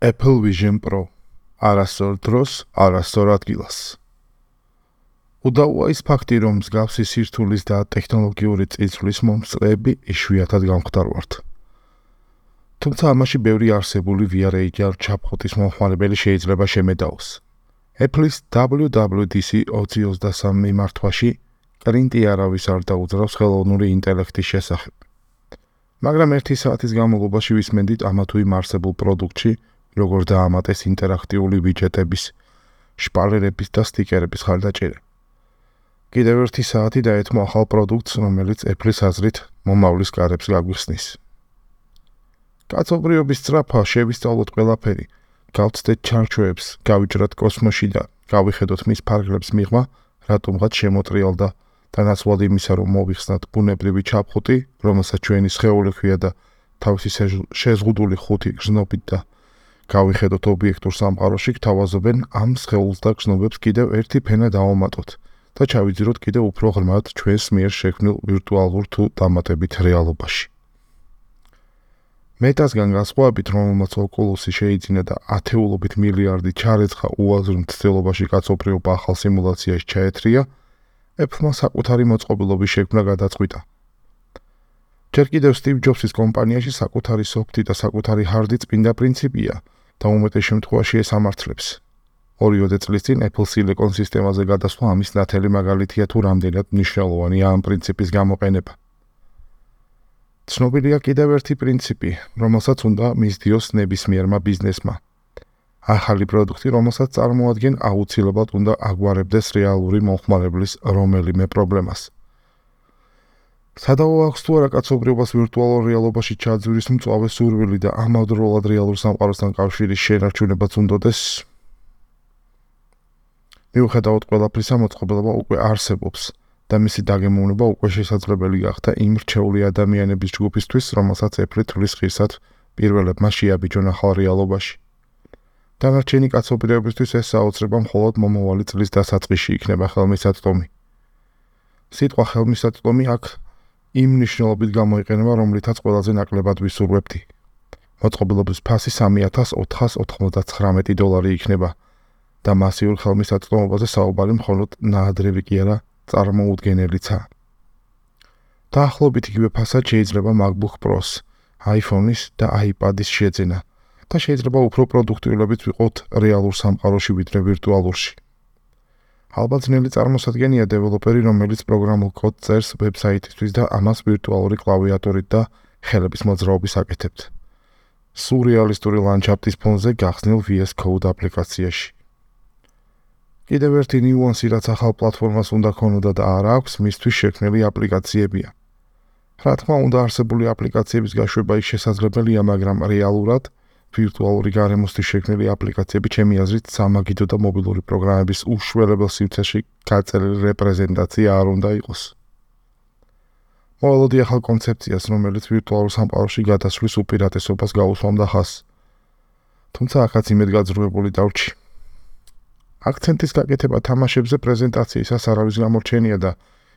Apple Vision Pro არასწორ დროს, არასწორ ადგილას. უდაოა ის ფაქტი, რომ მსგავსი სირთულის და ტექნოლოგიური წიწვლის მომწყები იშვიათად გამختარვართ. თუმცა ამაში ბევრი არსებული VR AR ჩაფხუტის მომხმარებელი შეიძლება შემედაოს. Apple-ის WWDC 2023 მიმართვაში კრინტი არავის არ დაუძრავს ხელოვნური ინტელექტის შესახებ. მაგრამ 1 საათის განმავლობაში ვისმენდით ამა თუ იმ არსებულ პროდუქტში, როგორ დაამატეს ინტერაქტიული ვიჯეტების, შპალერების და სტიკერების ხარდაჭერა. კიდევ 1 საათი დაეთმო ახალ პროდუქტს, რომელიც Apple-ის აზრით მომავლის კარებს გაგვიხსნის. კაცობრიობის სწრაფა შევისწავლოთ ყველაფერი. გავცდეთ ჩარჩოებს, გავიჭრათ კოსმოსში და გავიხედოთ მის ფარგლებს მიღმა, რატომღაც შემოტრიალდა და ნაცვლად იმისა, რომ მოვიხსნათ ბუნებრივი ჩაფხუტი, რომელსაც ჩვენი სხეული ქვია და თავისი შეზღუდული ხუთი გზნობით და გავიხედოთ ობიექტურ სამყაროში, გთავაზობენ ამ სხეულს და გზნობებს კიდევ ერთი ფენა დავამატოთ და ჩავიძიროთ კიდევ უფრო ღრმად ჩვენს მიერ შექმნილ ვირტუალურ თუ დამატებით რეალობაში. მეტასგან განსხვავებით, რომელმაც ოკულუსი შეიძინა და ათეულობით მილიარდი ჩარეცხა უაზრ მცდელობაში კაცობრიობა ახალ სიმულაციაში ჩაეთრია, Apple-მა საკუთარი მოწყობილობის შექმნა გადაწყვიტა. ჯერ კიდევ Steve Jobs-ის კომპანიაში საკუთარი soft-ი და საკუთარი hard-ი წმინდა პრინციპია და უმეტეს შემთხვევაში ეს ამართლებს. ორი-ოდე წლის წინ Apple Silicon სისტემაზე გადასვლა ამის ნათელი მაგალითია თუ რამდენად მნიშვნელოვანია ამ პრინციპის გამოყენება. ცნობილია კიდევ ერთი პრინციპი, რომელსაც უნდა მისდიოს ნებისმიერმა ბიზნესმა. ახალი პროდუქტი, რომელსაც წარმოადგენენ, აუცილებლად უნდა აგვარებდეს რეალური მომხმარებლის რომელიმე პრობლემას. სადაო აქვს თუ არა კაცობრიობას ვირტუალურ რეალობაში ჩაძვრის მწვავე სურვილი და ამავდროულად რეალურ სამყაროსთან კავშირის შენარჩუნებაც უნდადეს? მიუხედავად ყველაფრისა, მოწყობილობა უკვე არსებობს. და მისი დაგემოვნება უკვე შესაძლებელი გახდა იმ რჩეული ადამიანების ჯგუფისთვის, რომელსაც ეფრი თulis ღირსად პირველებმა შეაბიჯონ ახალ რეალობაში. დანარჩენი კაცობრიობისთვის ეს საოცრება მხოლოდ მომავალი წლის დასაწყისში იქნება ხელმისაწვდომი. სიტყვა ხელმისაწვდომი აქ იმ ნიშნულობით გამოიყენება, რომლითაც ყველაზე ნაკლებად ვისურვებდი. მოწყობილობის ფასი 3499 დოლარი იქნება და მასიურ ხელმისაწვდომობაზე საუბარი მხოლოდ ნაადრევი კი არა, წარმოუდგენელიცა. დაახლოებით იგივე ფასად შეიძლება MacBook Pro-s, iPhone-ის და iPad-ის შეძენა და შეიძლება უფრო პროდუქტიულობით ვიყოთ რეალურ სამყაროში ვიდრე ვირტუალურში. ალბათ ძნელი წარმოსადგენია დეველოპერი, რომელიც პროგრამულ კოდს წერს ვებსაიტისთვის და ამას ვირტუალური კლავიატურით და ხელების მოძრაობის აკეთებთ. სურეალისტური ლანდშაფტის ფონზე გახსნილ VS Code აპლიკაციაში. კიდევ ერთი ნიუანსი, რაც ახალ პლატფორმას უნდა ქონოდა და არ აქვს, მისთვის შექმნილი აპლიკაციებია. რა თქმა უნდა, არსებული აპლიკაციების გაშვება ის შესაძლებელია, მაგრამ რეალურად ვირტუალური გარემოსთვის შექმნილი აპლიკაციები ჩემი აზრით სამაგიდო და მობილური პროგრამების უშველებელ სივრცეში გაწერილი რეპრეზენტაცია არ უნდა იყოს. მოვალოდი ახალ კონცეფციას, რომელიც ვირტუალურ სამყაროში გადასვლის უპირატესობას გაუსვამდა ხას. თუმცა ახაც იმედგაძრუებული დავრჩი. აქცენტის გაკეთება თამაშებზე პრეზენტაციისას არავის გამორჩენია და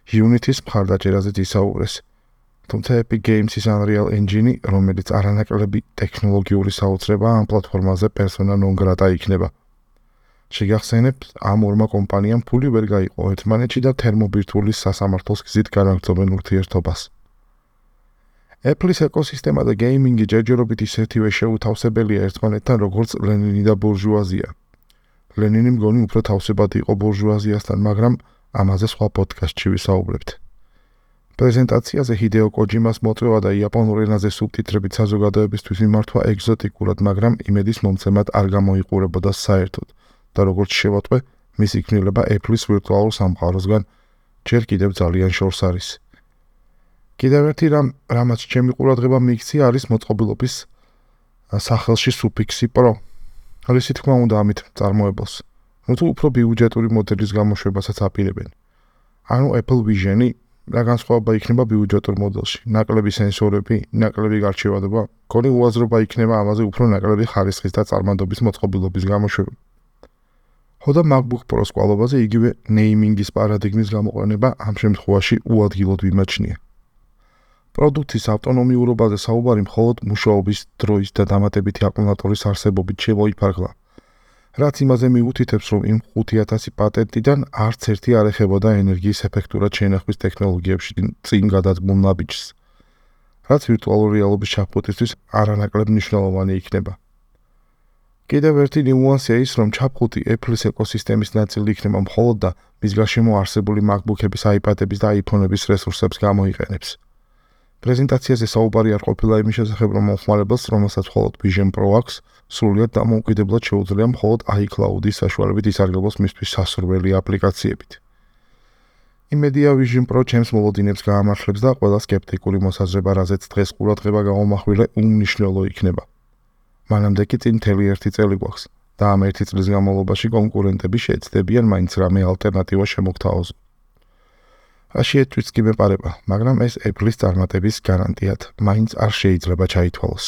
Unity-ს მხარდაჭერაზე ისაუბრეს. თუმცა Epic Games-ის Unreal Engine, რომელიც არანაკლები ტექნოლოგიური საოცრება ამ პლატფორმაზე persona non grata იქნება. შეგახსენებთ, ამ ორმა კომპანიამ ფული ვერ გაიყო ერთმანეთში და თერმობირთვulis სასამართლოს გზით განაგრძობენ ურთიერთობას. Apple-ის ეკოსისტემა და გეიმინგი ჯერჯერობით ისეთივე შეუთავსებელია ერთმანეთთან, როგორც ლენინი და ბურჟუაზია. ლენინი მგონი უფრო თავსებადი იყო ბურჟუაზიასთან, მაგრამ ამაზე სხვა პოდკასტში ვისაუბრებთ. პრეზენტაციაზე ჰიდეო კოჯიმას მოწვევა და იაპონურ ენაზე სუბტიტრებით საზოგადოებისთვის მიმართვა ეგზოტიკურად, მაგრამ იმედის მომცემად არ გამოიყურებოდა საერთოდ. და როგორც შევატყვე, მის იქნილება Apple-ის ვირტუალურ სამყაროსგან ჯერ კიდევ ძალიან შორს არის. კიდევ ერთი რამ, რამაც ჩემი ყურადღება მიიქცი, არის მოწყობილობის სახელში Sufix Pro. რისი თქმა უნდა ამით წარმოებელს. ნუ თუ უფრო ბიუჯეტური მოდელის გამოშვებასაც აპირებენ. ანუ Apple Vision-ი რა განსხვავება იქნება ბიუჯეტურ მოდელში? ნაკლები სენსორები, ნაკლები გარჩევადობა, კონი უაზრობა იქნება ამაზე უფრო ნაკლები ხარისხის და წარმანდობის მოწყობილობის გამოშვება. ხოდა MacBook Pro-s კვალობაზე იგივე ნეიმინგის პარადიგმის გამოყენება ამ შემთხვევაში უადგილოდ ვიმაჩნია. პროდუქტის ავტონომიურობაზე საუბარი მხოლოდ მუშაობის დროის და დამატებითი აკუმულატორის არსებობით შემოიფარგლა. რაც იმაზე მიუთითებს, რომ იმ 5000 პატენტიდან არც ერთი არ ეხებოდა ენერგიის ეფექტურად შენახვის ტექნოლოგიებში წინ გადადგმულ ნაბიჯს. რაც ვირტუალური რეალობის ჩაფხუტისთვის არანაკლებ მნიშვნელოვანი იქნება. კიდევ ერთი ნიუანსია ის, რომ ჩაფხუტი Apple-ის ეკოსისტემის ნაწილი იქნება მხოლოდ და მის გარშემო არსებული MacBook-ების, iPad-ების და iPhone-ების რესურსებს გამოიყენებს. პრეზენტაციაზე საუბარი არ ყოფილა იმ შესახებ რომ მომხმარებელს, რომელსაც მხოლოდ Vision Pro აქვს, სრულიად დამოუკიდებლად შეუძლია მხოლოდ iCloud-ის საშუალებით ისარგებლოს მისთვის სასურველი აპლიკაციებით. იმედია Vision Pro ჩემს მოლოდინებს გაამართლებს და ყველა скеპტიკური მოსაზრება, რაზეც დღეს ყურადღება გამომახვილე, უმნიშვნელო იქნება. მანამდე კი წინ მთელი ერთი წელი გვაქვს და ამ ერთი წლის განმავლობაში კონკურენტები შეეცდებიან მაინც რამე ალტერნატივა შემოგთავაზონ. აშიეთვიც კი მეპარება, მაგრამ ეს Apple-ის წარმატების გარანტიად მაინც არ შეიძლება ჩაითვალოს.